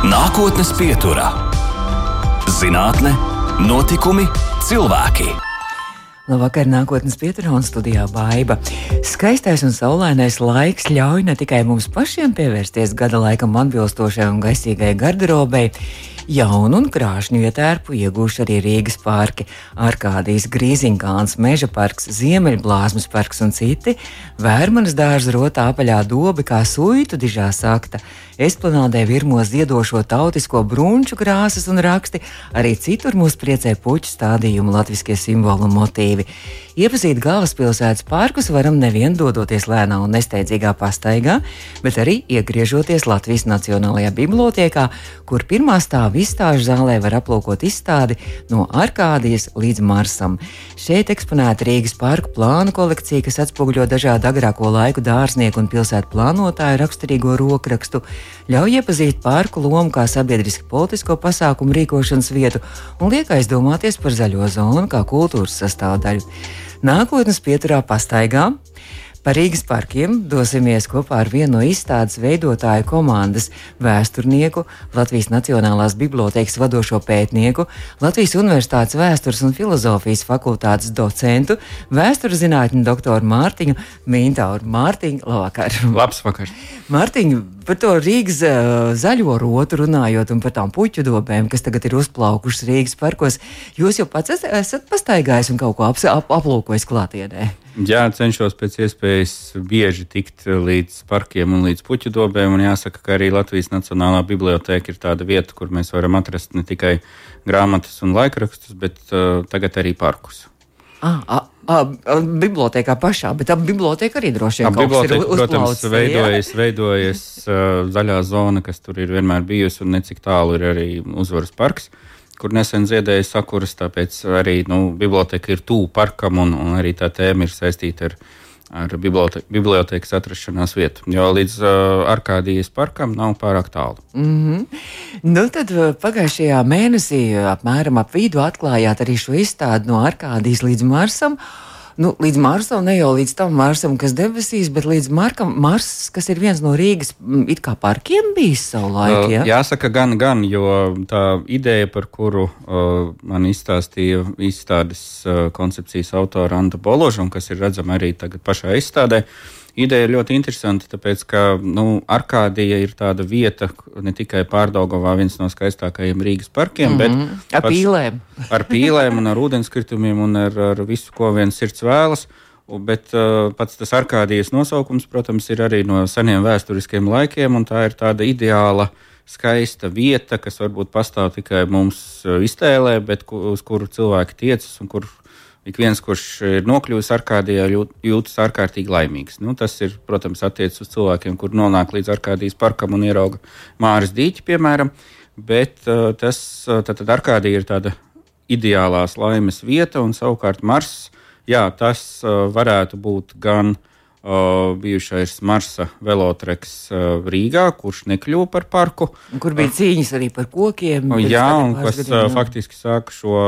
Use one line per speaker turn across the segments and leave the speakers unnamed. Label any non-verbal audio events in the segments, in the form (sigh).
Nākotnes pieturā - zinātne, notikumi, cilvēki.
Labvakar, nākotnes pieturā un studijā Baiva. Skaistais un saulainais laiks ļauj ne tikai mums pašiem pievērsties gada laikam atbilstošai un gaisīgai garderobei, Jaunu un krāšņu ietērpu iegūši arī Rīgas parki, Arkādijas Grīziņkāns, Meža parks, Ziemeļblāzmas parks un citi. Vērmanas dārza rotā apaļā dobi kā suitu dižā sakta. Esplanādē virmo ziedošo tautisko brunču krāsas un raksti, arī citur mūs priecē puķu stādījumu latviskie simboli un motīvi. Iepazīt galvaspilsētas parkus varam nevien dodoties lēnā un nesteidzīgā pastaigā, bet arī iegriežoties Latvijas Nacionālajā bibliotēkā, kur pirmā stāva izstāžu zālē var aplūkot izstādi no Arkādijas līdz Marsam. Šeit eksponēta Rīgas parku plānu kolekcija, kas atspoguļo dažādu agrāko laiku dārznieku un pilsētu plānotāju raksturīgo rokrakstu, ļauj iepazīt parku lomu kā sabiedriski politisko pasākumu rīkošanas vietu un liek aizdomāties par zaļo zonu kā kultūras sastāvdaļu. Nākotnes pieturā pastaigā Par Rīgas parkiem dosimies kopā ar vienu no izstādes veidotāju komandas vēsturnieku, Latvijas Nacionālās bibliotēkas vadošo pētnieku, Latvijas Universitātes vēstures un filozofijas fakultātes docentu, vēstures zinātņu doktoru Mārtiņu Mintauru. Mārtiņu, labvakar!
Labs vakars!
Mārtiņu, par to Rīgas uh, zaļo rotu runājot un par tām puķu dobēm, kas tagad ir uzplaukušas Rīgas parkos, jūs jau pats esat pastaigājis un kaut ko ap, ap, aplūkojis klātienē.
Jā, cenšos pēc iespējas bieži tikt līdz parkiem un līdz puķu dobēm. Jāsaka, ka arī Latvijas Nacionālā biblioteka ir tāda vieta, kur mēs varam atrast ne tikai grāmatas un laikrakstus, bet uh, tagad arī parkus.
Ah, ah, bibliotēkā pašā, bet tā biblioteka arī droši vien
ir uzplaucis. Protams, veidojas, veidojas uh, zaļā zona, kas tur ir vienmēr bijusi, un necik tālu ir arī uzvaras parks. Uh, kur nesen ziedēja sakuras, tāpēc arī nu, biblioteka ir tuvu parkam, un, un arī tā tēma ir saistīta ar, ar bibliote bibliotekas atrašanās vietu. Jo līdz uh, Arkādijas parkam nav pārāk tālu.
Mm -hmm. nu, tad pagājušajā mēnesī, apmēram ap vidu, atklājāt arī šo izstādi no Arkādijas līdz Marsam nu, līdz Marsam, ne jau līdz tam Marsam, kas debesīs, bet līdz Markam, Mars, kas ir viens no Rīgas parkiem bijis savu laiku. Ja?
Jāsaka, gan, gan, jo tā ideja, par kuru uh, man izstāstīja izstādes uh, koncepcijas autora Anta Boloža, un kas ir redzama arī tagad pašā izstādē, uh, Ideja ir ļoti interesanta, tāpēc, ka nu, Arkādija ir tāda vieta, ne tikai pārdaugavā viens no skaistākajiem Rīgas parkiem, mm -hmm.
bet ar pīlēm. (laughs)
ar pīlēm un ar ūdenskritumiem un ar, ar visu, ko viens sirds vēlas. Bet uh, pats tas Arkādijas nosaukums, protams, ir arī no seniem vēsturiskiem laikiem, un tā ir tāda ideāla, skaista vieta, kas varbūt pastāv tikai mums uh, iztēlē, bet uz kuru cilvēki tiecas un kur ik viens, kurš ir nokļuvis Arkādijā, jūtas ārkārtīgi laimīgs. Nu, tas ir, protams, attiecas uz cilvēkiem, kur nonāk līdz Arkādijas parkam un ierauga Māras dīķi, piemēram. Bet uh, tas tad Arkādija ir tāda ideālās laimes vieta, un savukārt Mars, jā, tas uh, varētu būt gan uh, bijušais Marsa velotreks uh, Rīgā, kurš nekļuva par parku.
Kur bija cīņas arī par kokiem.
Jā, un kas uh, faktiski sāka šo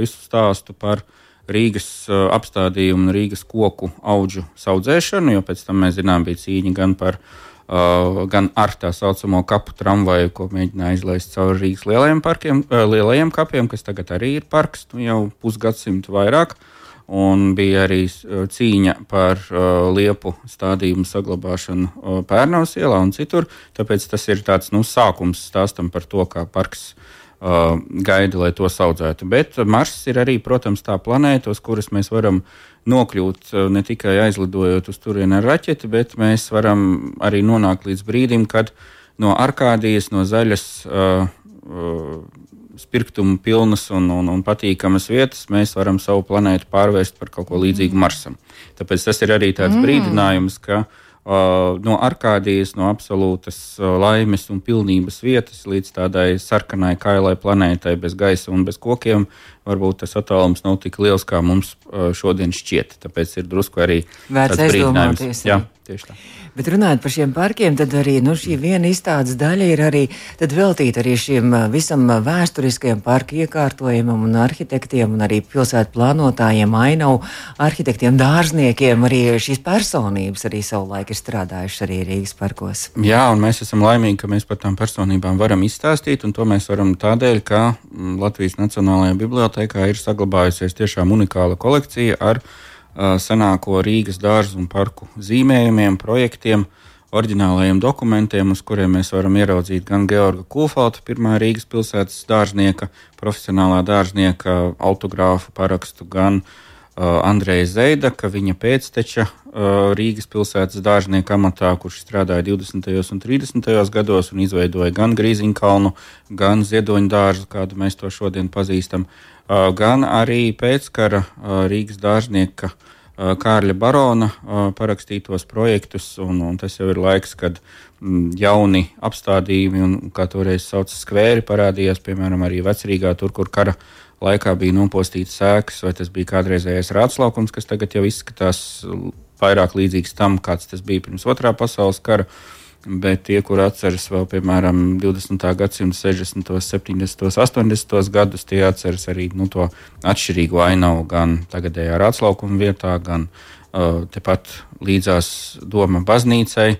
visu stāstu par uh, Rīgas apstādījumu un Rīgas koku augu audzēšanu, jo pēc tam mēs zinām, bija cīņa gan par gan ar tā saucamo kapu tramvaju, ko mēģināja izlaist cauri Rīgas lielajiem, parkiem, lielajiem kapiem, kas tagad arī ir parks nu, jau pusgadsimtu vairāk. Un bija arī cīņa par uh, liepu stādījumu saglabāšanu uh, Pērnavas ielā un citur. Tāpēc tas ir tāds nu, sākums stāstam par to, kā parks uh, uh, gaida, lai to audzētu. Bet Mars ir arī, protams, tā planēta, uz kuras mēs varam nokļūt uh, ne tikai aizlidojot uz turieni ar raķeti, bet mēs varam arī nonākt līdz brīdim, kad no Arkādijas, no zaļas. Uh, uh, Spirktumu pilnas un, un, un patīkamas vietas, mēs varam savu planētu pārvērst par kaut ko līdzīgu Marsam. Tāpēc tas ir arī tāds mm. brīdinājums, ka uh, no Arkādijas, no absolūtas laimes un pilnības vietas līdz tādai sarkanai, kailai planētai bez gaisa un bez kokiem. Varbūt tas attālums nav tik liels, kā mums šodien šķiet. Tāpēc ir drusku arī
Vērts. Jā,
tieši tā.
Bet runājot par šiem parkiem, tad arī nu, šī viena izstādes daļa ir arī veltīta arī šiem visam vēsturiskajam parku iekārtojumam un arhitektiem un arī pilsētu plānotājiem, ainavu arhitektiem, dārzniekiem. Arī šīs personības arī savulaik ir strādājušas arī Rīgas parkos.
Jā, un mēs esam laimīgi, ka mēs par tām personībām varam izstāstīt, un to mēs varam tādēļ, ka Latvijas Nacionālajā bibliotekā ir saglabājusies tiešām unikāla kolekcija ar senāko Rīgas dārzu un parku zīmējumiem, projektiem, oriģinālajiem dokumentiem, uz kuriem mēs varam ieraudzīt gan Georga Kūfalta, pirmā Rīgas pilsētas dārznieka, profesionālā dārznieka autogrāfu parakstu, gan uh, Andreja Zeidaka, viņa pēcteča uh, Rīgas pilsētas dārznieka amatā, kurš strādāja 20. un 30. gados un izveidoja gan Grīziņkalnu, gan Ziedoņu dārzu, kādu mēs to šodien pazīstam. Uh, gan arī pēckara Rīgas dārznieka Kārļa Barona parakstītos projektus, un, un tas jau ir laiks, kad jauni apstādījumi, un kā toreiz sauca skvēri, parādījās, piemēram, arī vecrīgā, tur, kur kara laikā bija nopostīts sēklas, vai tas bija kādreizējais rādslaukums, kas tagad jau izskatās vairāk līdzīgs tam, kāds tas bija pirms otrā pasaules kara. Uh, Bet tie, kur atceras vēl, piemēram, 20. gadsimta 60., 70., 80. gadus, tie atceras arī nu, to atšķirīgo ainavu gan tagadējā rātslaukuma vietā, gan uh, tepat līdzās Doma baznīcai,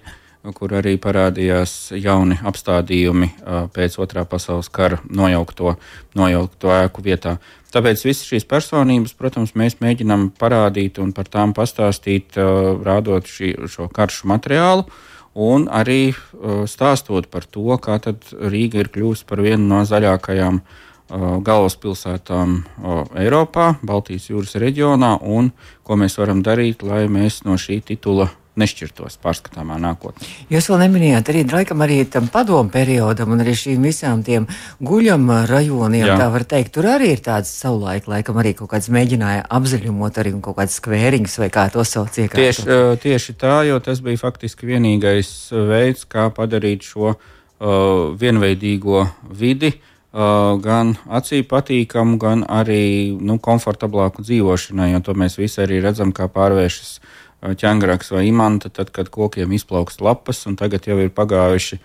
kur arī parādījās jauni apstādījumi pēc otrā pasaules kara nojaukto, nojaukto ēku vietā. Tāpēc visas šīs personības, protams, mēs mēģinām parādīt un par tām pastāstīt, rādot šī, šo karšu materiālu. Un arī stāstot par to, kā Rīga ir kļuvusi par vienu no zaļākajām uh, galvaspilsētām Eiropā, Baltijas jūras reģionā, un ko mēs varam darīt, lai mēs no šī titula nešķirtos pārskatāmā nākotnē.
Jūs vēl neminējāt arī, laikam, arī tam padomu periodam un arī šīm visām tiem guļam rajoniem, Jā. tā var teikt, tur arī ir tāds savulaik, laikam, arī kaut kāds mēģināja apzaļumot arī kaut kāds skvēriņus vai kā to sauc iekārtu.
Tieši, tieši tā, jo tas bija faktiski vienīgais veids, kā padarīt šo uh, vienveidīgo vidi uh, gan acī patīkamu, gan arī nu, komfortablāku dzīvošanai, jo to mēs visi arī redzam, kā pārvēršas ķēngraks vai imanta, tad, kad kokiem izplaukst lapas, un tagad jau ir pagājuši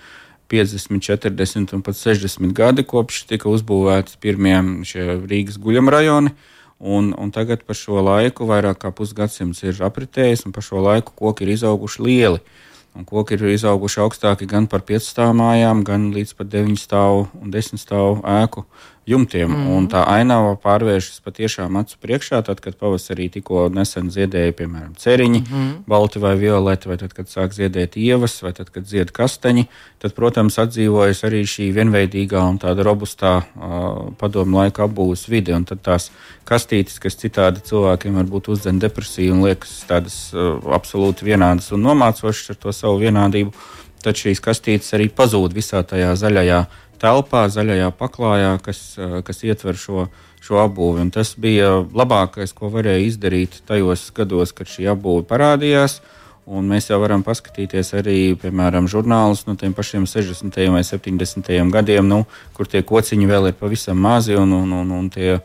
50, 40 un pat 60 gadi, kopš tika uzbūvēti pirmie Rīgas guļamrajoni. Un, un tagad par šo laiku vairāk kā pusgadsimts ir apritējis, un par šo laiku koki ir izauguši lieli. Un koki ir izauguši augstāki gan par 5 stāvu mājām, gan līdz pat 9 stāvu un 10 stāvu ēku jumtiem. Mm. Un tā ainava pārvēršas patiešām acu priekšā, tad, kad pavasarī tikko nesen ziedēja, piemēram, ceriņi, mm -hmm. balti vai violeti, vai tad, kad sāk ziedēt ievas, vai tad, kad zied kasteņi, tad, protams, atdzīvojas arī šī vienveidīgā un tāda robustā uh, padomu laika apbūves vide. Un tad tās kastītes, kas citādi cilvēkiem var būt uzdzen depresiju un liekas tādas uh, absolūti vienādas un nomācošas ar to savu vienādību, tad šīs kastītes arī pazūd visā tajā zaļajā telpā, zaļajā paklājā, kas, eh, kas ietver šo, šo apbūvi. Un tas bija labākais, ko varēja izdarīt tajos gados, kad šī apbūve parādījās. Un mēs jau varam paskatīties arī, piemēram, žurnālus no tiem pašiem 60. vai 70. gadiem, nu, kur tie kociņi vēl ir pavisam mazi un, un, un, un tie eh,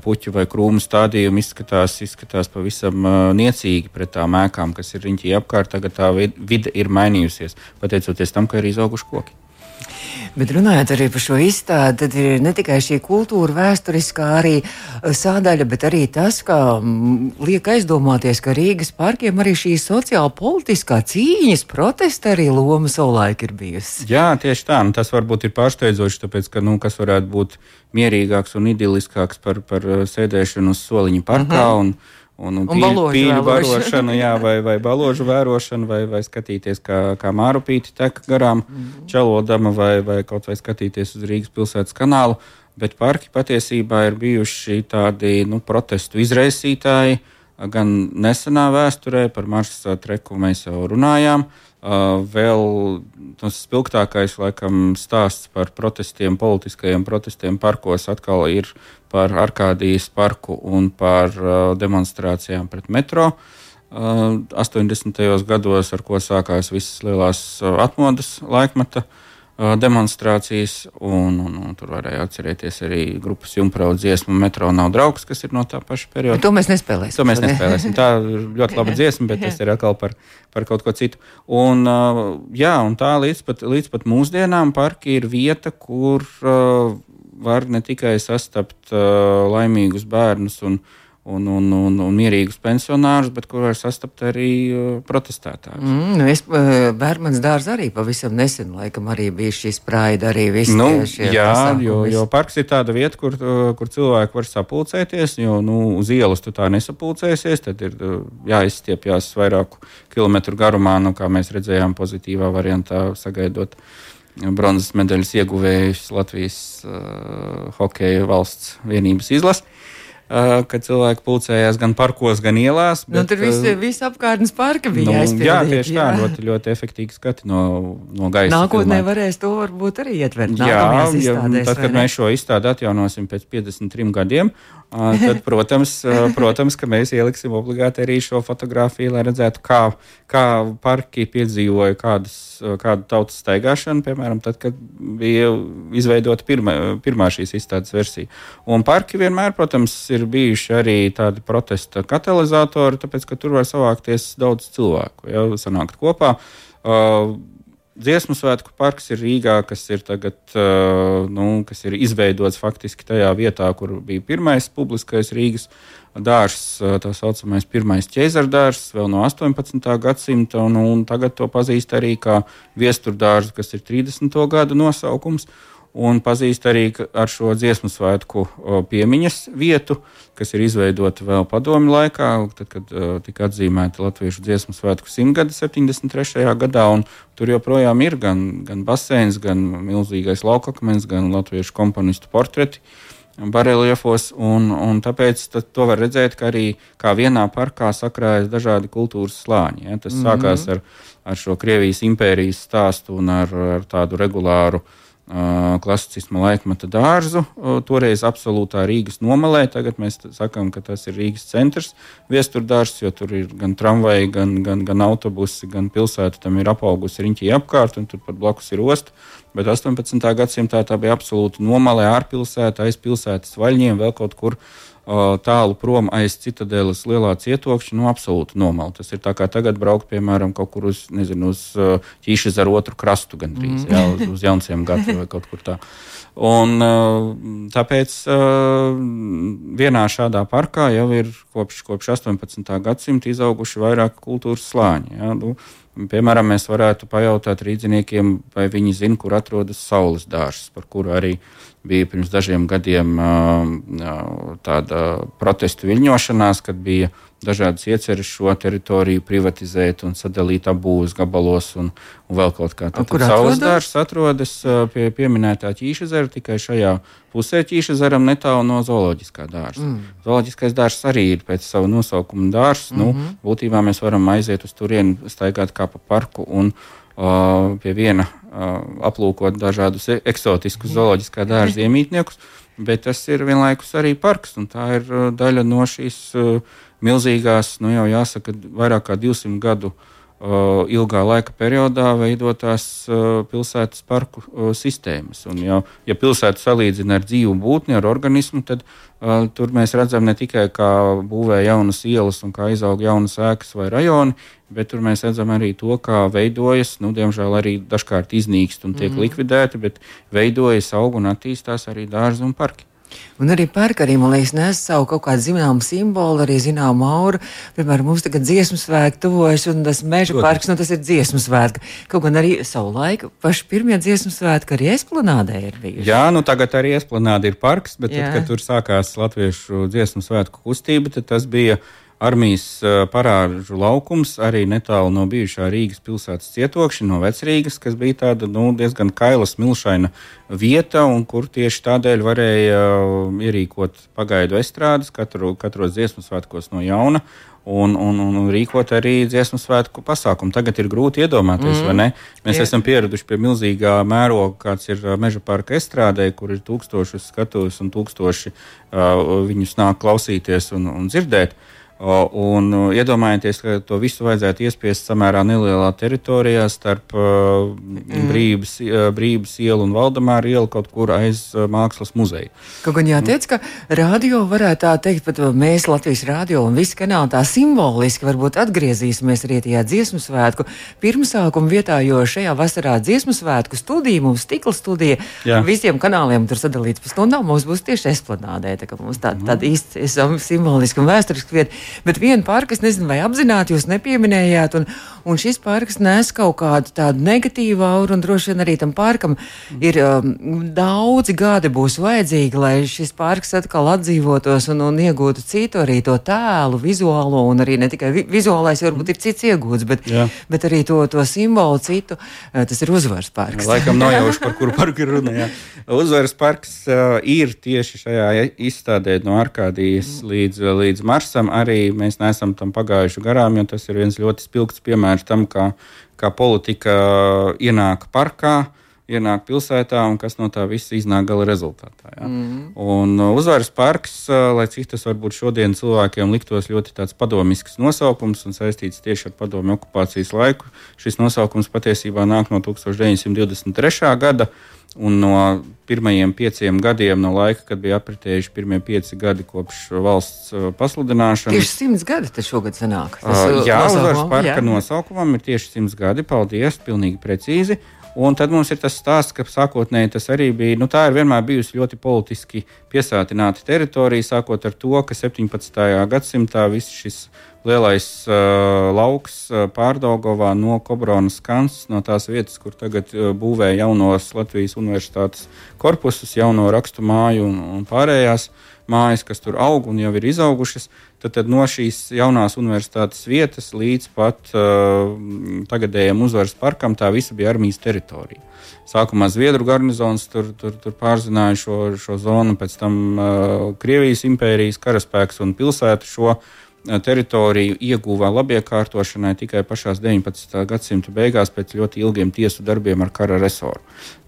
puķu vai krūmu stādījumi izskatās, izskatās pavisam uh, niecīgi pret tām ēkām, kas ir riņķī apkārt. Tagad tā vide ir mainījusies, pateicoties tam, ka ir izauguši koki.
Bet runājot arī par šo izstādi, tad ir ne tikai šī kultūra, vēsturiskā arī uh, sādaļa, bet arī tas, ka liek aizdomāties, ka Rīgas parkiem arī šī sociāla politiskā cīņas protesta arī loma savulaik ir bijusi.
Jā, tieši tā. Nu, tas varbūt ir pārsteidzoši, tāpēc, ka nu, kas varētu būt mierīgāks un idiliskāks par, par uh, sēdēšanu uz soliņa parkā. Uh mhm. -huh. Un,
Un, un, pīļu,
pīļu vērošana, jā, vai, vai baložu vērošana, vai, vai skatīties, kā, kā mārupīti tek garām mm -hmm. čelodama, vai, vai kaut vai skatīties uz Rīgas pilsētas kanālu. Bet parki patiesībā ir bijuši tādi nu, protestu izraisītāji. Gan nesenā vēsturē par maršrutu treku mēs jau runājām. Uh, vēl tas spilgtākais, laikam, stāsts par protestiem, politiskajiem protestiem parkos atkal ir par Arkādijas parku un par uh, demonstrācijām pret metro. Uh, 80. gados, ar ko sākās visas lielās uh, atmodas laikmeta demonstrācijas, un, un, un tur varēja atcerēties arī grupas jumpraudu dziesmu Metro nav draugs, kas ir no tā paša perioda.
To mēs nespēlēsim.
To mēs nespēlēsim. Tā ir ļoti laba dziesma, bet tas ir atkal par, par kaut ko citu. Un, jā, un tā līdz pat, līdz pat mūsdienām parki ir vieta, kur var ne tikai sastapt laimīgus bērnus un bērnus, un, un, un, un mierīgus pensionārus, bet kur var sastapt arī uh, protestētājus.
Mm, nu es, uh, Bērmans dārza arī pavisam nesen, laikam, arī bija šīs praida, arī visi
nu,
šie
Jā, pasākumi, jo, visi. jo parks ir tāda vieta, kur, uh, kur cilvēki var sapulcēties, jo nu, uz ielas tu tā nesapulcēsies, tad ir jāizstiepjas vairāku kilometru garumā, nu, kā mēs redzējām pozitīvā variantā sagaidot bronzas medaļas ieguvējus Latvijas uh, hokeja valsts vienības izlases kad cilvēki pulcējās gan parkos, gan ielās.
Nu, bet, nu, tur viss vis apkārtnes parka bija nu, aizpildīti.
Jā, tieši jā. tā, ļoti, ļoti efektīgi skati no, no gaisa.
Nākotnē filmēt. varēs to varbūt arī ietvert. Jā,
ja, tad, kad mēs šo izstādi atjaunosim pēc 53 gadiem, tad, (laughs) protams, protams, ka mēs ieliksim obligāti arī šo fotografiju, lai redzētu, kā, kā parki piedzīvoja kādas, kādu tautas staigāšanu, piemēram, tad, kad bija izveidota pirma, pirmā šīs izstādes versija. Un parki vienmēr, protams, ir bijuši arī tādi protesta katalizatori, tāpēc, ka tur var savākties daudz cilvēku, jau sanākt kopā. Uh, Dziesmu svētku parks ir Rīgā, kas ir, tagad, uh, nu, kas ir izveidots faktiski tajā vietā, kur bija pirmais publiskais Rīgas dārzs, tā saucamais pirmais ķēzardārs, vēl no 18. gadsimta, un, un tagad to pazīst arī kā viesturdārzu, kas ir 30. gadu nosaukums. Uh, un pazīst arī ar šo dziesmu svētku piemiņas vietu, kas ir izveidota vēl padomju laikā, tad, kad uh, tika atzīmēta Latviešu dziesmu svētku simtgade 73. gadā. Tur joprojām ir gan, gan baseins, gan milzīgais laukakmens, gan latviešu komponistu portreti. Bareliefos, un, un tāpēc to var redzēt, ka arī kā vienā parkā sakrājas dažādi kultūras slāņi. Ja? Tas mm -hmm. sākās ar, ar šo Krievijas impērijas stāstu un ar, ar tādu regulāru uh, klasicisma laikmeta dārzu, toreiz absolūtā Rīgas nomalē. Tagad mēs sakām, ka tas ir Rīgas centrs, viesturdārs, jo tur ir gan tramvaji, gan, gan, gan autobusi, gan pilsēta tam ir apaugusi riņķī apkārt, un tur pat blakus ir osta. Bet 18. gadsimtā tā bija absolūti nomalē, ārpilsēta, aiz pilsētas vaļņiem, vēl kaut kur tālu prom aiz citadeles lielā cietokšņa, nu, absolūti nomali. Tas ir tā kā tagad braukt, piemēram, kaut kur uz, nezinu, uz ķīšas ar otru krastu gandrīz, mm. jā, uz, uz jaunciem gadu vai kaut kur tā. Un, tāpēc vienā šādā parkā jau ir kopš, kopš 18. gadsimta izauguši vairāk kultūras slāņi. Jā, nu, Piemēram, mēs varētu pajautāt rīdziniekiem, vai viņi zina, kur atrodas saules dārsts, par kuru arī bija pirms dažiem gadiem tāda protestu viļņošanās, kad bija dažādas ieceres šo teritoriju privatizēt un sadalīt abūs gabalos un, un vēl kaut kā tādu. Kur saules dārsts atrodas pie pieminētā ķīša zera, tikai šajā pusē ķīša zeram netālu no zooloģiskā dārza. Mm. Zooloģiskais dārzs arī ir pēc sava nosaukuma dārzs. Mm -hmm. nu, mhm. būtībā mēs varam aiziet uz turieni, staigāt kā pa parku un uh, pie viena uh, aplūkot dažādus e, eksotiskus mm. zooloģiskā dārza (laughs) iemītniekus. Bet tas ir vienlaikus arī parks, un tā ir daļa no šīs uh, milzīgās, nu jau jāsaka, vairāk kā 200 gadu uh, ilgā laika periodā veidotās uh, pilsētas parku uh, sistēmas. Un, ja, ja pilsētu salīdzina ar dzīvu būtni, ar organismu, tad uh, tur mēs redzam ne tikai kā būvē jaunas ielas un kā izaug jaunas ēkas vai rajoni, bet tur mēs redzam arī to, kā veidojas, nu, diemžēl arī dažkārt iznīkst un tiek mm. likvidēti, bet veidojas, aug un attīstās arī dārzi un parki.
Un arī pērk arī, man liekas, nes savu kaut kādu zināmu simbolu, arī zināmu auru. Piemēram, mums tagad dziesmu svētki tuvojas, un tas meža parks, nu tas ir dziesmu svētki. Kaut gan arī savu laiku, paši pirmie dziesmu svētki arī esplanādē ir bijuši.
Jā, nu tagad arī esplanāde ir parks, bet tad, kad tur sākās latviešu dziesmu svētku kustība, tad tas bija armijas parāžu laukums arī netālu no bijušā Rīgas pilsētas cietokšņa, no Vecrīgas, kas bija tāda nu, diezgan kaila, smilšaina vieta, un kur tieši tādēļ varēja ierīkot pagaidu estrādes katru, katros dziesmu svētkos no jauna. Un, un, un rīkot arī dziesmu svētku pasākumu. Tagad ir grūti iedomāties, mm. vai ne? Mēs Jā. esam pieraduši pie milzīgā mēroga, kāds ir meža parka estrādē, kur ir tūkstoši skatuves un tūkstoši uh, viņus nāk klausīties un, un dzirdēt. Uh, Un iedomājieties, ka to visu vajadzētu iespiest samērā nelielā teritorijā starp mm. brības, brības ielu un Valdemāra ielu kaut kur aiz mākslas muzeja.
Kaut gan jāteic, ka radio varētu tā teikt, pat mēs Latvijas radio un visi kanāli tā simboliski varbūt atgriezīsimies arī tajā dziesmu svētku pirmsākuma vietā, jo šajā vasarā dziesmu svētku studija, mums stikla studija, Jā. visiem kanāliem tur sadalīts pa stundām, mums būs tieši esplanādē, tā kā mums tā, tāda īsti simboliska un vēsturiska vieta. Bet viena parka, es nezinu, vai apzināti jūs nepieminējāt, un, un šis parks nes kaut kādu tādu negatīvu auru, un droši vien arī tam parkam ir um, daudzi gadi būs vajadzīgi, lai šis parks atkal atdzīvotos un, un iegūtu citu arī to tēlu, vizuālo, un arī ne tikai vi vizuālais, varbūt ir cits iegūts, bet, Jā. bet arī to, to simbolu citu. Uh, tas ir uzvaras parks.
Laikam nojaušu, (laughs) par kuru parku ir runa. Jā. Uzvaras parks uh, ir tieši šajā izstādē no Arkādijas līdz, līdz Marsam. Arī mēs neesam tam pagājuši garām, jo tas ir viens ļoti spilgts piemērs tam, kā, kā politika ienāk parkā. Ienāk pilsētā, un kas no tā visa iznāk gala rezultātā. Ja? Mm. Un uh, uzvaras parks, uh, lai cik tas varbūt šodien cilvēkiem liktos ļoti padomisks nosaukums un saistīts tieši ar padomju okupācijas laiku, šis nosaukums patiesībā nāk no 1923. gada. Un no pirmajiem pieciem gadiem, no laika, kad bija apritējuši pirmie pieci gadi kopš valsts uh, pasludināšanas.
Tieši simts gadi tas šogad sanāk.
Tas, uh, jā, uzvaras parka jā. nosaukumam ir tieši simts gadi. Paldies, pilnīgi precīzi. Un tad mums ir tas stāsts, ka sākotnēji tas arī bija. Nu, tā ir vienmēr bijusi ļoti politiski piesātināta teritorija, sākot ar to, ka 17. gadsimtā viss šis lielais uh, lauks uh, pārdaugovā no Kobronas kances, no tās vietas, kur tagad uh, būvē jaunos Latvijas universitātes korpusus, jauno rakstu māju un, un pārējās mājas, kas tur aug un jau ir izaugušas. Tad, tad no šīs jaunās universitātes vietas līdz pat uh, tagadējiem uzvaras parkam tā visa bija armijas teritorija. Sākumā Zviedru garnizons tur, tur, tur pārzināja šo, šo zonu, pēc tam uh, Krievijas impērijas karaspēks un pilsētu šo teritoriju ieguva labiekārtošanai tikai pašā 19. gadsimta beigās, pēc ļoti ilgiem tiesu darbiem ar kara resoru.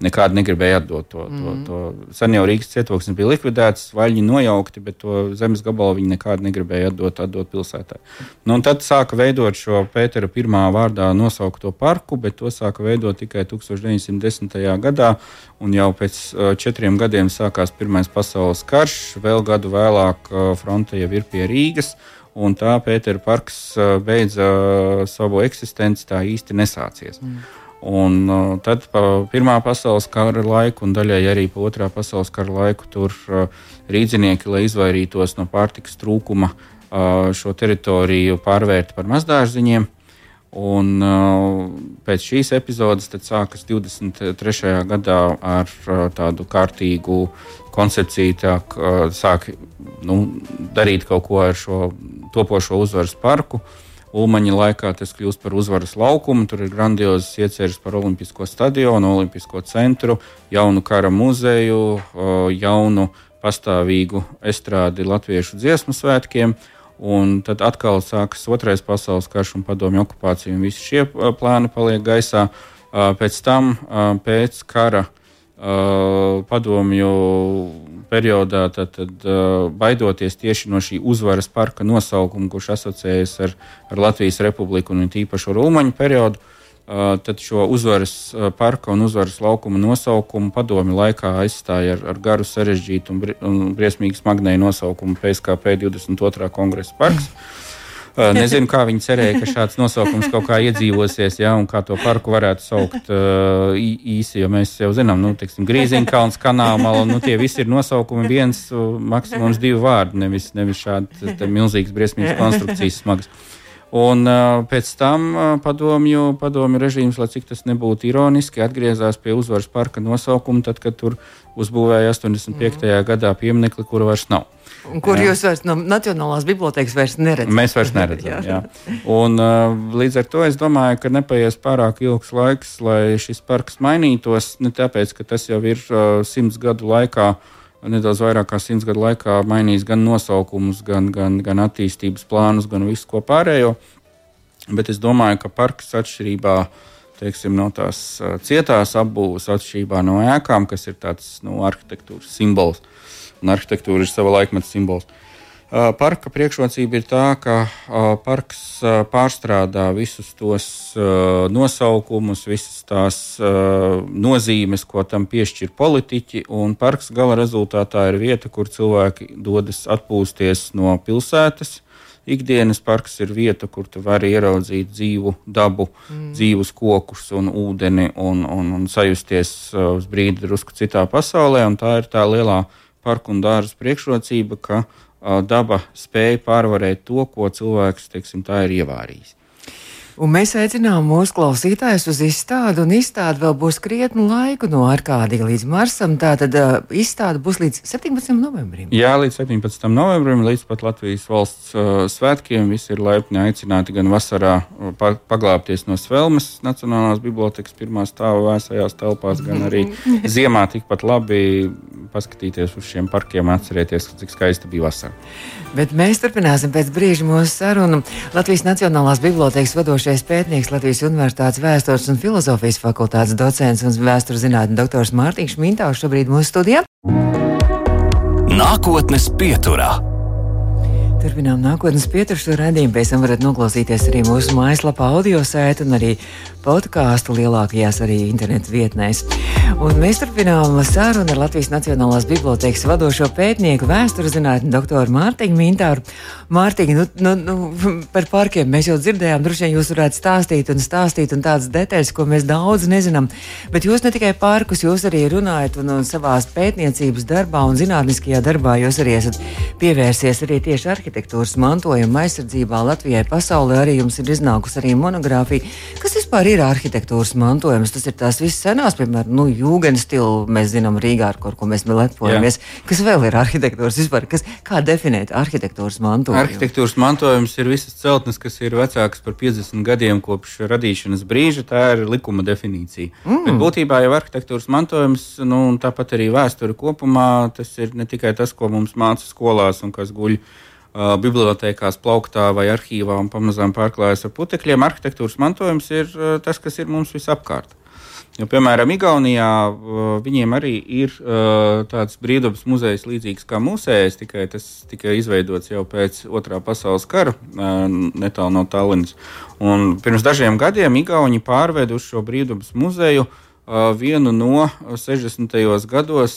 Nekādi negribēja atdot to. Mm. to, to. Sen jau Rīgas cietoksnis bija likvidēts, vaļņi nojaukti, bet to zemes gabalu viņi nekādi negribēja atdot, atdot pilsētai. Nu, tad sāka veidot šo Pētera pirmā vārdā nosaukto parku, bet to sāka veidot tikai 1910. gadā. Un jau pēc četriem gadiem sākās Pirmais pasaules karš, vēl gadu vēlāk fronte jau ir pie Rīgas un tā Pētera parks beidza savu eksistenci tā īsti nesācies. Mm. Un uh, tad pa Pirmā pasaules kara laiku, un daļai arī pa Otrā pasaules kara laiku, tur uh, rīznieki, lai izvairītos no pārtikas trūkuma, uh, šo teritoriju pārvērta par mazdārziņiem. Un, uh, pēc šīs epizodes sākas 23. gadā ar uh, tādu kārtīgu koncepciju, tā, uh, sāk nu, darīt kaut ko ar šo topošo uzvaras parku. Ulmaņa laikā tas kļūst par uzvaras laukumu. Tur ir grandiozas ieceres par Olimpisko stadionu, Olimpisko centru, jaunu kara muzeju, jaunu pastāvīgu estrādi latviešu dziesmu svētkiem. Un tad atkal sākas otrais pasaules karš un padomju okupācija, un visi šie plāni paliek gaisā. Pēc tam, pēc kara, padomju periodā, tad, tad baidoties tieši no šī uzvaras parka nosaukuma, kurš asociējas ar, ar Latvijas republiku un tīpaši ar Ulmaņu periodu, tad šo uzvaras parka un uzvaras laukuma nosaukumu padomi laikā aizstāja ar, ar garu sarežģītu un, bri, un briesmīgi smagnēju nosaukumu PSKP 22. kongresa parks. Nezinu, kā viņi cerēja, ka šāds nosaukums kaut kā iedzīvosies, ja, un kā to parku varētu saukt uh, īsi. Jo mēs jau zinām, nu, teiksim, Grīziņkalns, kanāla, nu, tie visi ir nosaukumi viens, maksimums divi vārdi, nevis, nevis šādi milzīgas, briesmīgas konstrukcijas smagas. Un pēc tam padomju, padomju režīms, lai cik tas nebūtu ironiski, atgriezās pie uzvaras parka nosaukuma, tad, kad tur uzbūvēja 85. Mm. gadā pieminekli, kura vairs nav.
Un kur jā. jūs vairs no Nacionālās bibliotekas vairs neredzat?
Mēs vairs neredzam. (laughs) jā. Jā. Un, līdz ar to es domāju, ka nepaies pārāk ilgs laiks, lai šis parks mainītos. Ne tāpēc, ka tas jau ir simts gadu laikā uh, nedaudz vairāk kā simts gadu laikā mainījis gan nosaukumus, gan, gan, gan attīstības plānus, gan visu ko pārējo. Bet es domāju, ka parks atšķirībā teiksim, no tās cietās apbūves, atšķirībā no ēkām, kas ir tāds nu, arhitektūras simbols, un arhitektūra ir sava laikmeta simbols. Parka priekšrocība ir tā, ka parks pārstrādā visus tos nosaukumus, visas tās nozīmes, ko tam piešķir politiķi. Parks gala rezultātā ir vieta, kur cilvēki dodas atpūsties no pilsētas. Ikdienas parks ir vieta, kur tu vari ieraudzīt dzīvu dabu, mm. dzīvus kokus un ūdeni un, un, un sajusties uz brīdi drusku citā pasaulē. Tā ir tā lielā parku un dārza priekšrocība, ka uh, daba spēja pārvarēt to, ko cilvēks teiksim, ir ievārījis.
Un mēs aicinām mūsu klausītājus uz izstādi, un izstāde vēl būs krietnu laiku no Arkādija līdz Marsam. Tātad uh, izstāde būs līdz 17. novembrim.
Jā, līdz 17. novembrim, līdz pat Latvijas valsts uh, svētkiem. Visi ir laipni aicināti gan vasarā pa paglābties no Svelmes Nacionālās bibliotekas pirmā stāva vēsajās telpās, gan arī (laughs) ziemā tikpat labi paskatīties uz šiem parkiem, atcerēties, cik skaista bija vasara.
Bet mēs turpināsim pēc brīža mūsu sarunu. Latvijas Nacionālās bibliotekas vadošais pētnieks, Latvijas Universitātes vēstures un filozofijas fakultātes docents un vēstures zinātņu doktors Mārtiņš Mintāvs šobrīd mūsu studijā.
Nākotnes pieturā.
Turpinām nākotnes pieturšu redzējumu. Pēc tam varat noklausīties arī mūsu mājaslapā, audio sēta un arī podkāstu lielākajās arī internetu vietnēs. Un mēs turpinām sarunu ar Latvijas Nacionālās bibliotekas vadošo pētnieku, vēstures zinātni, doktoru Mārtiņu Mintāru. Mārtiņa, nu, nu, nu, par parkiem mēs jau dzirdējām, droši vien jūs varētu stāstīt un stāstīt un tādas detaļas, ko mēs daudz nezinām. Bet jūs ne tikai parkus, jūs arī runājat un, un savā pētniecības darbā un zinātniskajā darbā jūs arī esat pievērsies arī tieši arhitektūras mantojuma aizsardzībā Latvijai pasaulē arī jums ir iznākusi arī monogrāfija. Kas vispār ir arhitektūras mantojums? Tas ir tās visas senās, piemēram, nu, jūgens stila, mēs zinām Rīgā, ar ko mēs lepojamies. Kas vēl ir arhitektūras vispār? Kas, kā definēt arhitektūras mantojumu?
Arhitektūras mantojums ir visas celtnes, kas ir vecākas par 50 gadiem kopš radīšanas brīža. Tā ir likuma definīcija. Mm. Bet būtībā jau arhitektūras mantojums, nu, tāpat arī vēsture kopumā, tas ir ne tikai tas, ko mums māca skolās un kas guļ uh, bibliotekās, plauktā vai arhīvā un pamazām pārklājas ar putekļiem. Arhitektūras mantojums ir uh, tas, kas ir mums visapkārt. Jo, piemēram, Igaunijā uh, viņiem arī ir uh, tāds brīvdabas muzejs līdzīgs kā mūsējais, tikai tas tika izveidots jau pēc otrā pasaules kara, uh, netālu no Tallinas. Un pirms dažiem gadiem Igauni pārveda uz šo brīvdabas muzeju uh, vienu no 60. gados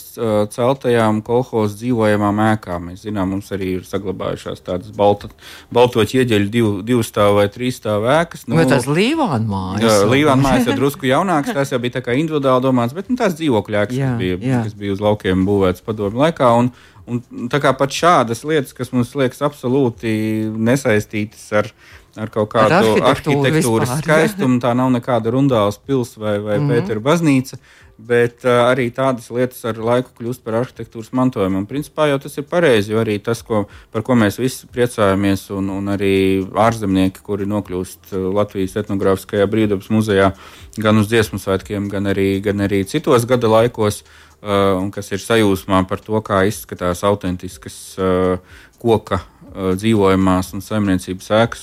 celtajām kolekcijas dzīvojamām ēkām. Mēs zinām, mums arī ir saglabājušās tādas balta, balto ķieģeļu divu, divu stāvu vai trīs stāvu ēkas.
Nu, Vai tas Līvāna mājas?
Līvāna mājas ir drusku jaunāks, tās jau bija individuāli domāts, bet nu, tās dzīvokļu ēkas, jā, kas, bija, jā. kas bija uz laukiem būvētas padomu laikā. Un, un tā kā pat šādas lietas, kas mums liekas absolūti nesaistītas ar ar kaut kādu ar arhitektūras vispār, skaistumu. Tā nav nekāda rundāls pils vai, vai mm -hmm. Pētera baznīca. Bet uh, arī tādas lietas ar laiku kļūst par arhitektūras mantojumu. Un, principā jau tas ir pareizi, jo arī tas, ko, par ko mēs visi priecājamies, un, un arī ārzemnieki, kuri nokļūst Latvijas etnogrāfiskajā brīvdabas muzejā, gan uz dziesmu svētkiem, gan arī, gan arī citos gada laikos, uh, un kas ir sajūsmā par to, kā izskatās autentiskas uh, koka Uh, dzīvojamās un saimniecības ēkas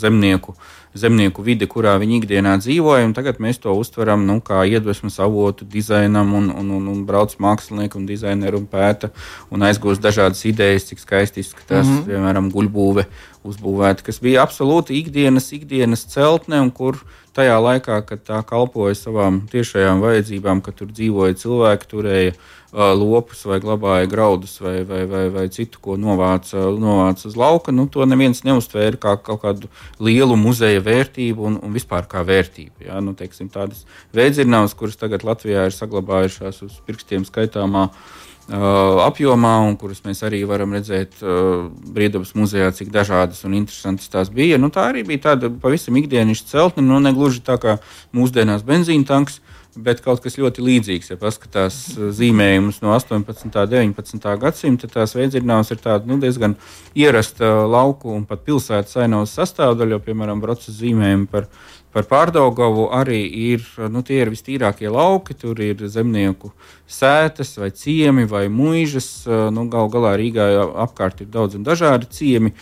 zemnieku, zemnieku vide, kurā viņi ikdienā dzīvoja. Tagad mēs to uztveram nu, kā iedvesmas avotu dizainam, un, un, un, un brauc mākslinieki un dizaineri un pēta un aizgūst dažādas idejas, cik skaisti izskatās, mm -hmm. piemēram, guļbūve uzbūvēta, kas bija absolūti ikdienas, ikdienas celtne, un kur tajā laikā, kad tā kalpoja savām tiešajām vajadzībām, kad tur dzīvoja cilvēki, turēja lopus vai glabāja graudus vai, vai, vai, vai citu, ko novāca, novāca uz lauka, nu, to neviens neuztvēra kā kaut kādu lielu muzeja vērtību un, un vispār kā vērtību. Ja? Nu, teiksim, tādas veidzirnavas, kuras tagad Latvijā ir saglabājušās uz pirkstiem skaitāmā. Uh, apjomā, un kuras mēs arī varam redzēt uh, Brīvdabas muzejā, cik dažādas un interesantas tās bija. Nu, tā arī bija tāda pavisam ikdienišķa celtne, nu, ne gluži tā kā mūsdienās benzīna tanks, bet kaut kas ļoti līdzīgs. Ja paskatās uh, zīmējumus no 18. un 19. gadsimta, tās veidzirnavas ir tāda nu, diezgan ierasta lauku un pat pilsētas ainavas sastāvdaļa, jo, piemēram, brocas zīmējumi par, par Pārdaugavu arī ir, nu, tie ir vistīrākie lauki, tur ir zemnieku sētas vai ciemi vai muižas, uh, nu, gal galā Rīgā apkārt ir daudz un dažādi ciemi.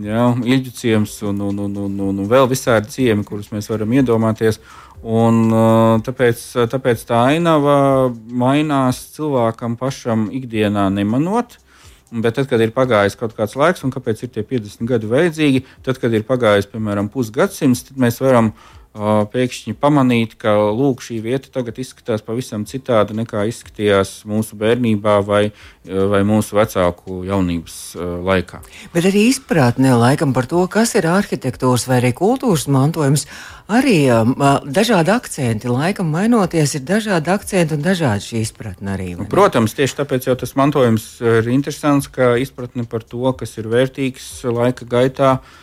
Ja, Ilģu ciems un, un, un, un, un, vēl visādi ciemi, kurus mēs varam iedomāties. Un, tāpēc, tāpēc tā ainava mainās cilvēkam pašam ikdienā nemanot. Bet tad, kad ir pagājis kaut kāds laiks, un kāpēc ir tie 50 gadi vajadzīgi, tad, kad ir pagājis piemēram pusgadsimts, tad mēs varam uh, pēkšņi pamanīt, ka lūk, šī vieta tagad izskatās pavisam citādi nekā izskatījās mūsu bērnībā vai, vai mūsu vecāku jaunības uh, laikā.
Bet arī izpratne laikam par to, kas ir arhitektūras vai arī kultūras mantojums arī um, dažādi akcenti. Laikam mainoties, ir dažādi akcenti un dažādi šī izpratne arī.
Protams, tieši tāpēc jau tas mantojums ir interesants, ka izpratne par to, kas ir vērtīgs laika gaitā. Uh,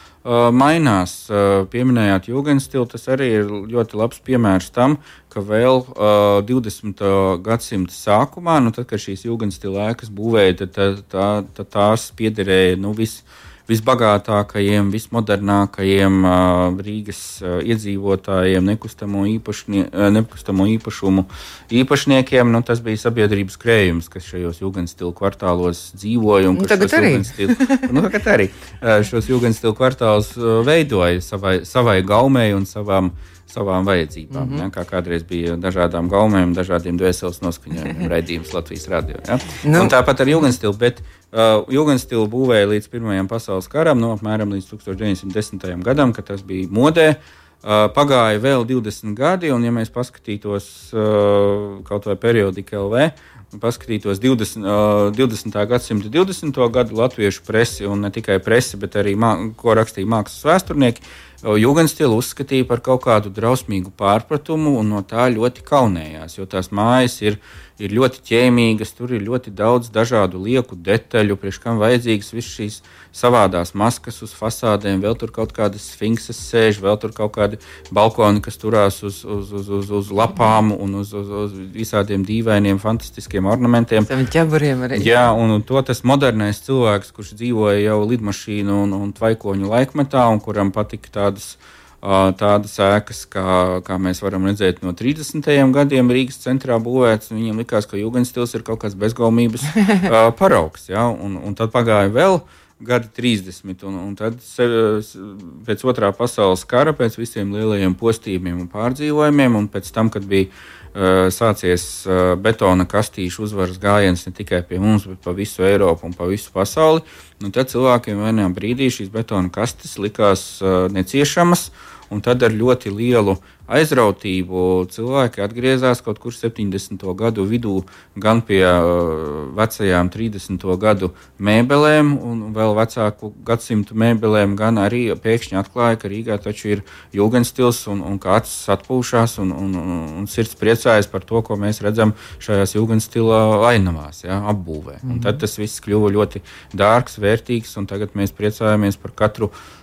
mainās. Uh, pieminējāt jūgenstilu, tas arī ir ļoti labs piemērs tam, ka vēl uh, 20. gadsimta sākumā, nu, tad, kad šīs jūgenstila ēkas būvēja, tad tā, tā, tā, tās piederēja nu, viss visbagātākajiem, vismodernākajiem Rīgas iedzīvotājiem, nekustamo, īpašnie, nekustamo īpašumu īpašniekiem. Nu, tas bija sabiedrības krējums, kas šajos jūgenstilu kvartālos dzīvoja. (laughs)
Nu, tagad arī.
nu, tagad arī šos jūgenstilu kvartālus veidoja savai, savai gaumei un savām savām vajadzībām. Mm -hmm. ja, kā kādreiz bija dažādām gaumēm, dažādiem dvēseles noskaņojumiem, (laughs) raidījums Latvijas radio. Ja. Nu. Un tāpat ar Jugendstilu, bet uh, Jugendstilu būvēja līdz Pirmajam pasaules karam, no nu, apmēram līdz 1910. gadam, kad tas bija modē. Uh, pagāja vēl 20 gadi, un, ja mēs paskatītos uh, kaut vai periodiku LV, paskatītos 20, uh, 20. gadsimta 20. gadu latviešu presi, un ne tikai presi, bet arī, ko rakstīja mākslas vēsturnieki, Jūgenstilu uzskatīja par kaut kādu drausmīgu pārpratumu un no tā ļoti kaunējās, jo tās mājas ir, ir ļoti ķēmīgas, tur ir ļoti daudz dažādu lieku detaļu, priekš kam vajadzīgas visas šīs savādās maskas uz fasādēm, vēl tur kaut kādas sfinkses sēž, vēl tur kaut kādi balkoni, kas turās uz, uz, uz, uz, uz lapām un uz, uz, uz visādiem dīvainiem, fantastiskiem ornamentiem. Jā, un to tas modernais cilvēks, kurš dzīvoja jau lidmašīnu un, un tvaikoņu laikmetā un kuram patika tā tādas, tādas ēkas, kā, kā mēs varam redzēt no 30. gadiem Rīgas centrā būvētas. Viņiem likās, ka Jugendstils ir kaut kāds bezgaumības (laughs) paraugs. Ja? Un, un tad pagāja vēl gadi 30. Un, un tad se, pēc otrā pasaules kara, pēc visiem lielajiem postījumiem un pārdzīvojumiem, un pēc tam, kad bija sācies uh, betona kastīšu uzvaras gājiens ne tikai pie mums, bet pa visu Eiropu un pa visu pasauli, nu, tad cilvēkiem vienā brīdī šīs betona kastes likās uh, neciešamas, un tad ar ļoti lielu aizrautību cilvēki atgriezās kaut kur 70. gadu vidū, gan pie vecajām 30. gadu mēbelēm, un vēl vecāku gadsimtu mēbelēm, gan arī pēkšņi atklāja, ka Rīgā taču ir jūgenstils un, un kāds atpūšās un, un, un, un sirds priecājas par to, ko mēs redzam šajās jūgenstila ainavās, ja, apbūvē. Mm -hmm. Un tad tas viss kļuva ļoti dārgs, vērtīgs, un tagad mēs priecājamies par katru o,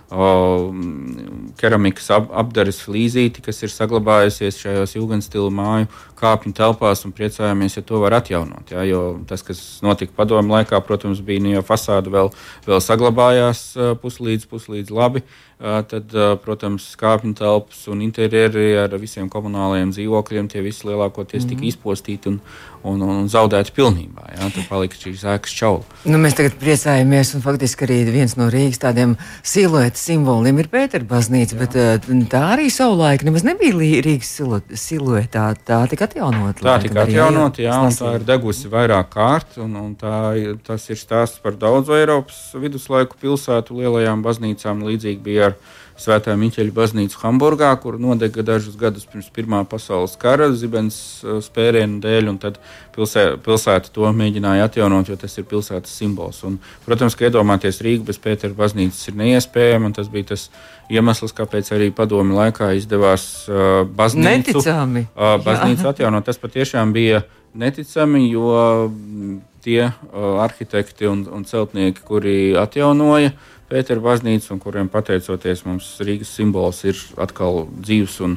keramikas ap, apdares flīzīti, kas ir saglabājusies šajos jūgenstila māju kāpņu telpās, un priecājamies, ja to var atjaunot. Ja, jo tas, kas notika padomu laikā, protams, bija ne nu jau fasāde vēl, vēl saglabājās puslīdz, puslīdz labi. Tad, protams, kāpņu telpas un interjeri ar visiem komunālajiem dzīvokļiem, tie visi lielākoties mm -hmm. tika mhm. izpostīti un, un, un zaudēti pilnībā. Jā, tur palika šīs ēkas čaula.
Nu, mēs tagad priecājamies, un faktiski arī viens no Rīgas tādiem silueta simboliem ir Pētera baznīca, jā. bet tā arī savulaik nemaz nebija Rīgas siluetā. Tā tika atjaunot.
Tā tika atjaunot, jā, un tā ir degusi vairāk kārt, un, un tā, tas ir stāsts par daudzu Eiropas viduslaiku pilsētu lielajām baznīcām. Līdzīgi bija ar Svētā Miķeļa baznīcu Hamburgā, kur nodega dažus gadus pirms Pirmā pasaules kara zibens uh, spērienu dēļ, un tad pilsē, pilsēta to mēģināja atjaunot, jo tas ir pilsētas simbols. Un, protams, ka iedomāties Rīgu bez Pētera baznīcas ir neiespējami, un tas bija tas iemesls, kāpēc arī padomi laikā izdevās uh, baznīcu,
Neticami.
uh, baznīcu atjaunot. Tas patiešām bija neticami, jo mm, tie uh, arhitekti un, un celtnieki, kuri atjaunoja, uh, Pētera baznīca, un kuriem pateicoties mums Rīgas simbols ir atkal dzīves un,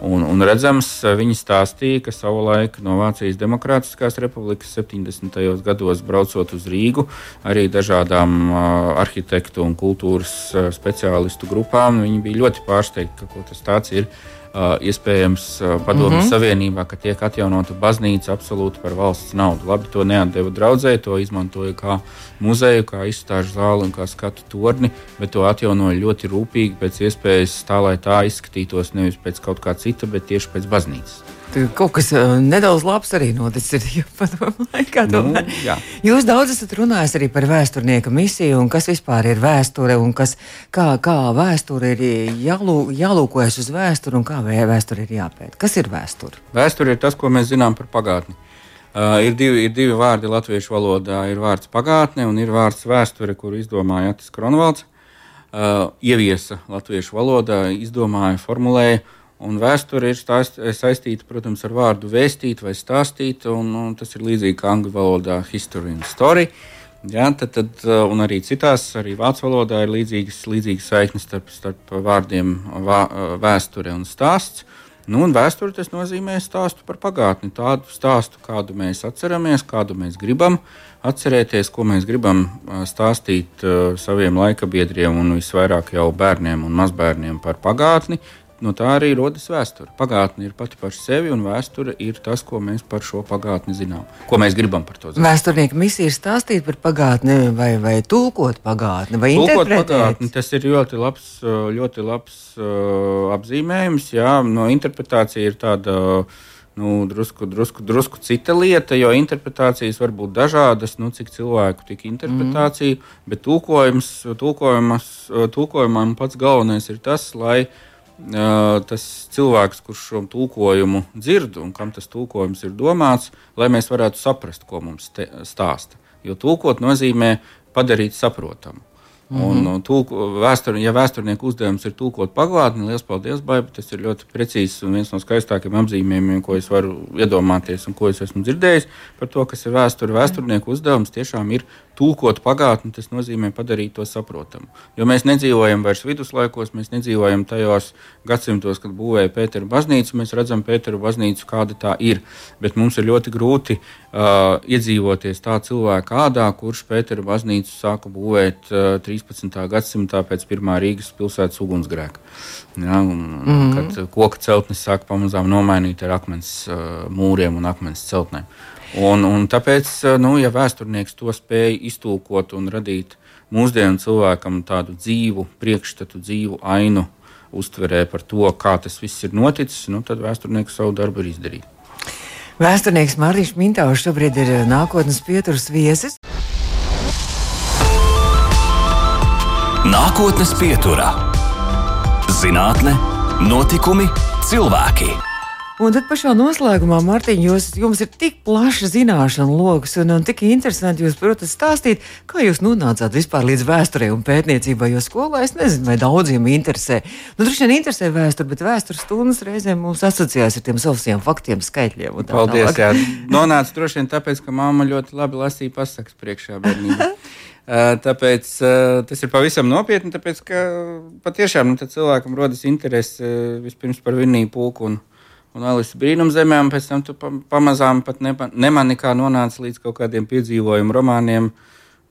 un, un redzams. Viņi stāstīja, ka savulaik no Vācijas Demokrātiskās republikas 70. gados braucot uz Rīgu, arī dažādām uh, arhitektu un kultūras uh, speciālistu grupām, viņi bija ļoti pārsteigti, ka tas tāds ir iespējams padomju mm -hmm. Savienībā, ka tiek atjaunota baznīca absolūti par valsts naudu. Labi, to neatdeva draudzēji, to izmantoja kā muzeju, kā izstāžu zāli un kā skatu torni, bet to atjaunoja ļoti rūpīgi, pēc iespējas tā, lai tā izskatītos nevis pēc kaut kā cita, bet tieši pēc baznīcas.
Kaut kas nedaudz labs arī noticis (laughs) padomu laikā.
Nu, jā.
Jūs daudz esat runājis arī par vēsturnieka misiju un kas vispār ir vēsture un kas, kā, kā vēsture ir jālū, jālūkojas uz vēsturi un kā vēsture ir jāpēta. Kas ir vēsture?
Vēsture ir tas, ko mēs zinām par pagātni. Uh, ir, divi, ir divi vārdi latviešu valodā. Ir vārds pagātne un ir vārds vēsture, kuru izdomāja Atis Kronvalds. Uh, ieviesa latviešu valodā, izdomāja, formulēja. Uh, Un vēsture ir stāst, saistīta, protams, ar vārdu vēstīt vai stāstīt, un, un tas ir līdzīgi kā angļu valodā history un story. Ja, tad, tad, un arī citās, arī vācu valodā ir līdzīgas, līdzīgas saiknes starp, starp vārdiem vā, vēsture un stāsts. Nu, un vēsture tas nozīmē stāstu par pagātni, tādu stāstu, kādu mēs atceramies, kādu mēs gribam atcerēties, ko mēs gribam stāstīt saviem laikabiedriem un visvairāk jau bērniem un mazbērniem par pagātni, No tā arī rodas vēsture. Pagātne ir pati par sevi, un vēsture ir tas, ko mēs par šo pagātni zinām. Ko mēs gribam par to zināt.
Vēsturnieka misija ir stāstīt par pagātni, vai, vai tulkot pagātni, vai tulkot pagātni.
Tas ir ļoti labs, ļoti labs uh, apzīmējums. Jā, no interpretācija ir tāda. Nu, drusku, drusku, drusku cita lieta, jo interpretācijas var būt dažādas, nu, cik cilvēku tik interpretācija, mm. bet tulkojums, tulkojumam pats galvenais ir tas, lai uh, tas cilvēks, kurš šo tulkojumu dzird un kam tas tulkojums ir domāts, lai mēs varētu saprast, ko mums stāsta. Jo tulkot nozīmē padarīt saprotamu. Mm -hmm. Un, tulko, vēstur, ja vēsturnieku uzdevums ir tulkot pagātni, liels paldies, Baiba. Tas ir ļoti precīzs un viens no skaistākajiem apzīmējumiem, ko es varu iedomāties un ko es esmu dzirdējis par to, kas ir vēsture. Vēsturnieku uzdevums tiešām ir tulkot pagātni, tas nozīmē padarīt to saprotamu. Jo mēs nedzīvojam vairs viduslaikos, mēs nedzīvojam tajos gadsimtos, kad būvēja Pētera baznīcu. Mēs redzam Pētera baznīcu, kāda tā ir. Bet mums ir ļoti grūti uh, iedzīvoties tā cilvēka ādā, kurš Pētera baznīcu sāka būvēt uh, 13. gadsimtā pēc pirmā Rīgas pilsētas ugunsgrēka. Ja, un, mm -hmm. Kad koka celtnes sāka pamazām nomainīt ar akmens uh, mūriem un akmens celtnēm. Un, un tāpēc, eh, nu, ja vēsturnieks to spēja iztulkot un radīt mūsdienu cilvēkam tādu dzīvu priekšstatu, dzīvu ainu uztverē par to, kā tas viss ir noticis, nu, tad vēsturnieks savu darbu ir izdarījis.
Vēsturnieks Mārtiņš Mintāvs šobrīd ir eh, nākotnes pieturas viesis.
Nākotnes pieturā - zinātne, notikumi, cilvēki.
Un tad pašā noslēgumā, Mārtiņ, jūs, jums ir tik plaša zināšana lokus un, un tik interesanti jūs, protams, stāstīt, kā jūs nonācāt vispār līdz vēsturei un pētniecībai. Jo skolā es nezinu, vai daudziem interesē. Nu, droši vien interesē vēsture, bet vēstures stundas reizēm mums asociējas ar tiem saviem faktiem, skaitļiem.
Tā Paldies! Jā. Nonāca droši vien tāpēc, ka mamma ļoti labi lasīja pasakas priekšā bērnībā. (laughs) Tāpēc tas ir pavisam nopietni, tāpēc ka patiešām nu, cilvēkam rodas interese vispirms par vinnību pulku un, un Alice brīnumzemē, un pēc tam tu pamazām pat nemani kā nonāca līdz kaut kādiem piedzīvojumu romāniem.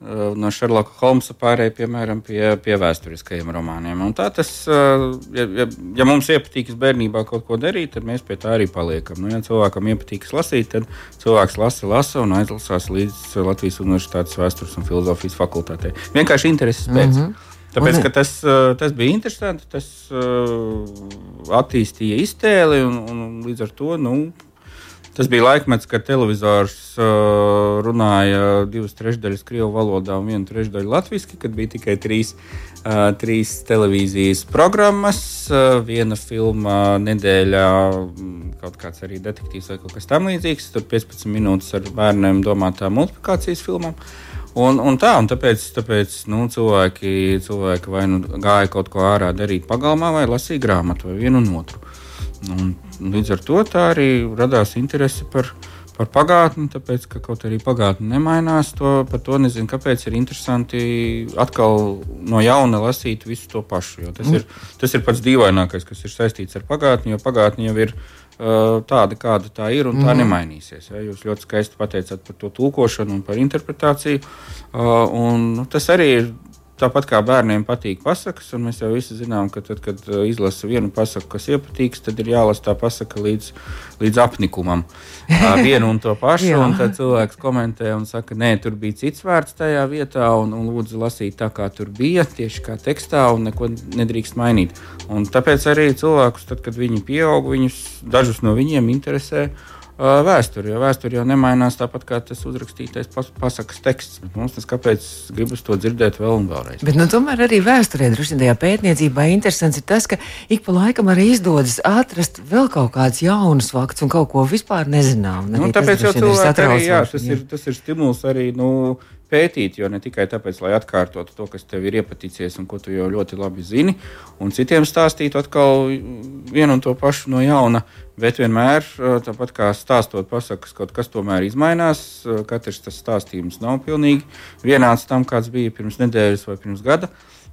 Uh, no Šerloka Holmsa pārējai, piemēram, pie, pie vēsturiskajiem romāniem. Un tā tas, uh, ja, ja, ja mums iepatīkas bērnībā kaut ko darīt, tad mēs pie tā arī paliekam. Nu, ja cilvēkam iepatīkas lasīt, tad cilvēks lasa, lasa un aizlasās līdz Latvijas Universitātes vēstures un filozofijas fakultātei. Vienkārši intereses pēc. Mm -hmm. Tāpēc tas, uh, tas bija interesanti, tas uh, attīstīja iztēli, un, un līdz ar to nu, tas bija laikmets, kad televizors uh, runāja divas trešdaļas krievu valodā un vienu trešdaļu latviešu, kad bija tikai trīs, uh, trīs televīzijas programmas, uh, viena filma nedēļā, mm, kaut kāds arī detektīvs vai kaut kas tamlīdzīgs, tur 15 minūtes ar bērniem domātām multiplikācijas filmām. Uh, Un, un tā, un tāpēc, tāpēc nu, cilvēki, cilvēki vai nu gāja kaut ko ārā darīt pagalmā, vai lasīja grāmatu, vai vienu un otru. Un, līdz ar to tā arī radās interese par, par pagātni, tāpēc, ka kaut arī pagātne nemainās. To, par to nezinu, kāpēc ir interesanti atkal no jauna lasīt visu to pašu. Tas, mm. ir, tas ir pats dīvainākais, kas ir saistīts ar pagātni, jo pagātne jau ir tāda, kāda tā ir, un tā mm. nemainīsies. Ja? Jūs ļoti skaisti pateicāt par to tulkošanu un par interpretāciju. Un, nu, tas arī ir tāpat kā bērniem patīk pasakas, un mēs jau visi zinām, ka tad, kad uh, izlasa vienu pasaku, kas iepatīks, tad ir jālasa tā pasaka līdz, līdz apnikumam. (laughs) Vienu un to pašu, un tad cilvēks komentē un saka, nē, tur bija cits vārds tajā vietā, un, un lūdzu lasīt tā, kā tur bija, tieši kā tekstā, un neko nedrīkst mainīt. Un tāpēc arī cilvēkus, tad, kad viņi pieaug, viņus dažus no viņiem interesē vēsturi. Jo vēsture jau nemainās tāpat kā tas uzrakstītais pas, pasakas teksts. Mums tas kāpēc gribas to dzirdēt vēl un vēlreiz.
Bet, nu, tomēr arī vēsturē, droši vien tajā pētniecībā, interesants ir tas, ka ik pa laikam arī izdodas atrast vēl kaut kādus jaunus faktus un kaut ko vispār nezinām.
Nu, tāpēc jau cilvēki arī, jā, tas, jā. Ir, tas ir stimuls arī. Nu, pētīt, jo ne tikai tāpēc, lai atkārtotu to, kas tev ir iepaticies un ko tu jau ļoti labi zini, un citiem stāstītu atkal vienu un to pašu no jauna, Bet vienmēr, tāpat kā stāstot pasakas, kaut kas tomēr izmainās. Katrs tas stāstījums nav pilnīgi vienāds tam, kāds bija pirms nedēļas vai pirms gada.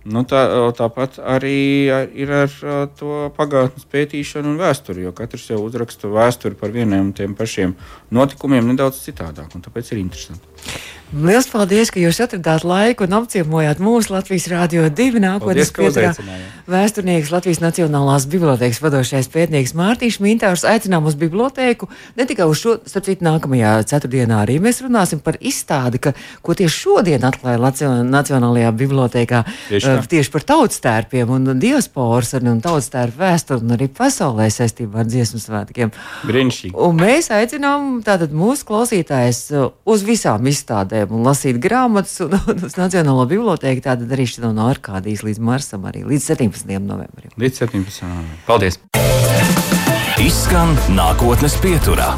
Nu, tā, tāpat arī ir ar to pagātnes pētīšanu un vēsturi, jo katrs jau uzraksta vēsturi par vieniem un tiem pašiem notikumiem nedaudz citādāk, un tāpēc ir interesanti.
Lielas paldies, ka jūs atradāt laiku un apciemojāt mūsu Latvijas Rādio 2 nākotnes pieturā. Vēsturnieks Latvijas Nacionālās bibliotēkas vadošais pētnieks Mārtiņš Mintārs aicinām uz bibliotēku. Ne tikai uz šo, starp citu, nākamajā ceturtdienā arī mēs runāsim par izstādi, ka, ko tieši šodien atklāja Nacionālajā bibliotēkā tieši, uh, tieši par tautstērpiem un diasporas un tautstērpu vēsturi un arī pasaulē saistībā ar dziesmu svētkiem.
Brīnišķīgi.
Un mēs aicinām tātad mūsu klausītājs uz visām izstādēm bibliotēkām un lasīt grāmatas un, un uz Nacionālo bibliotēku. Tāda darīšana no Arkādijas līdz Marsam arī līdz 17. novembrim.
Līdz 17. novembrim. Paldies!
Izskan nākotnes pieturā.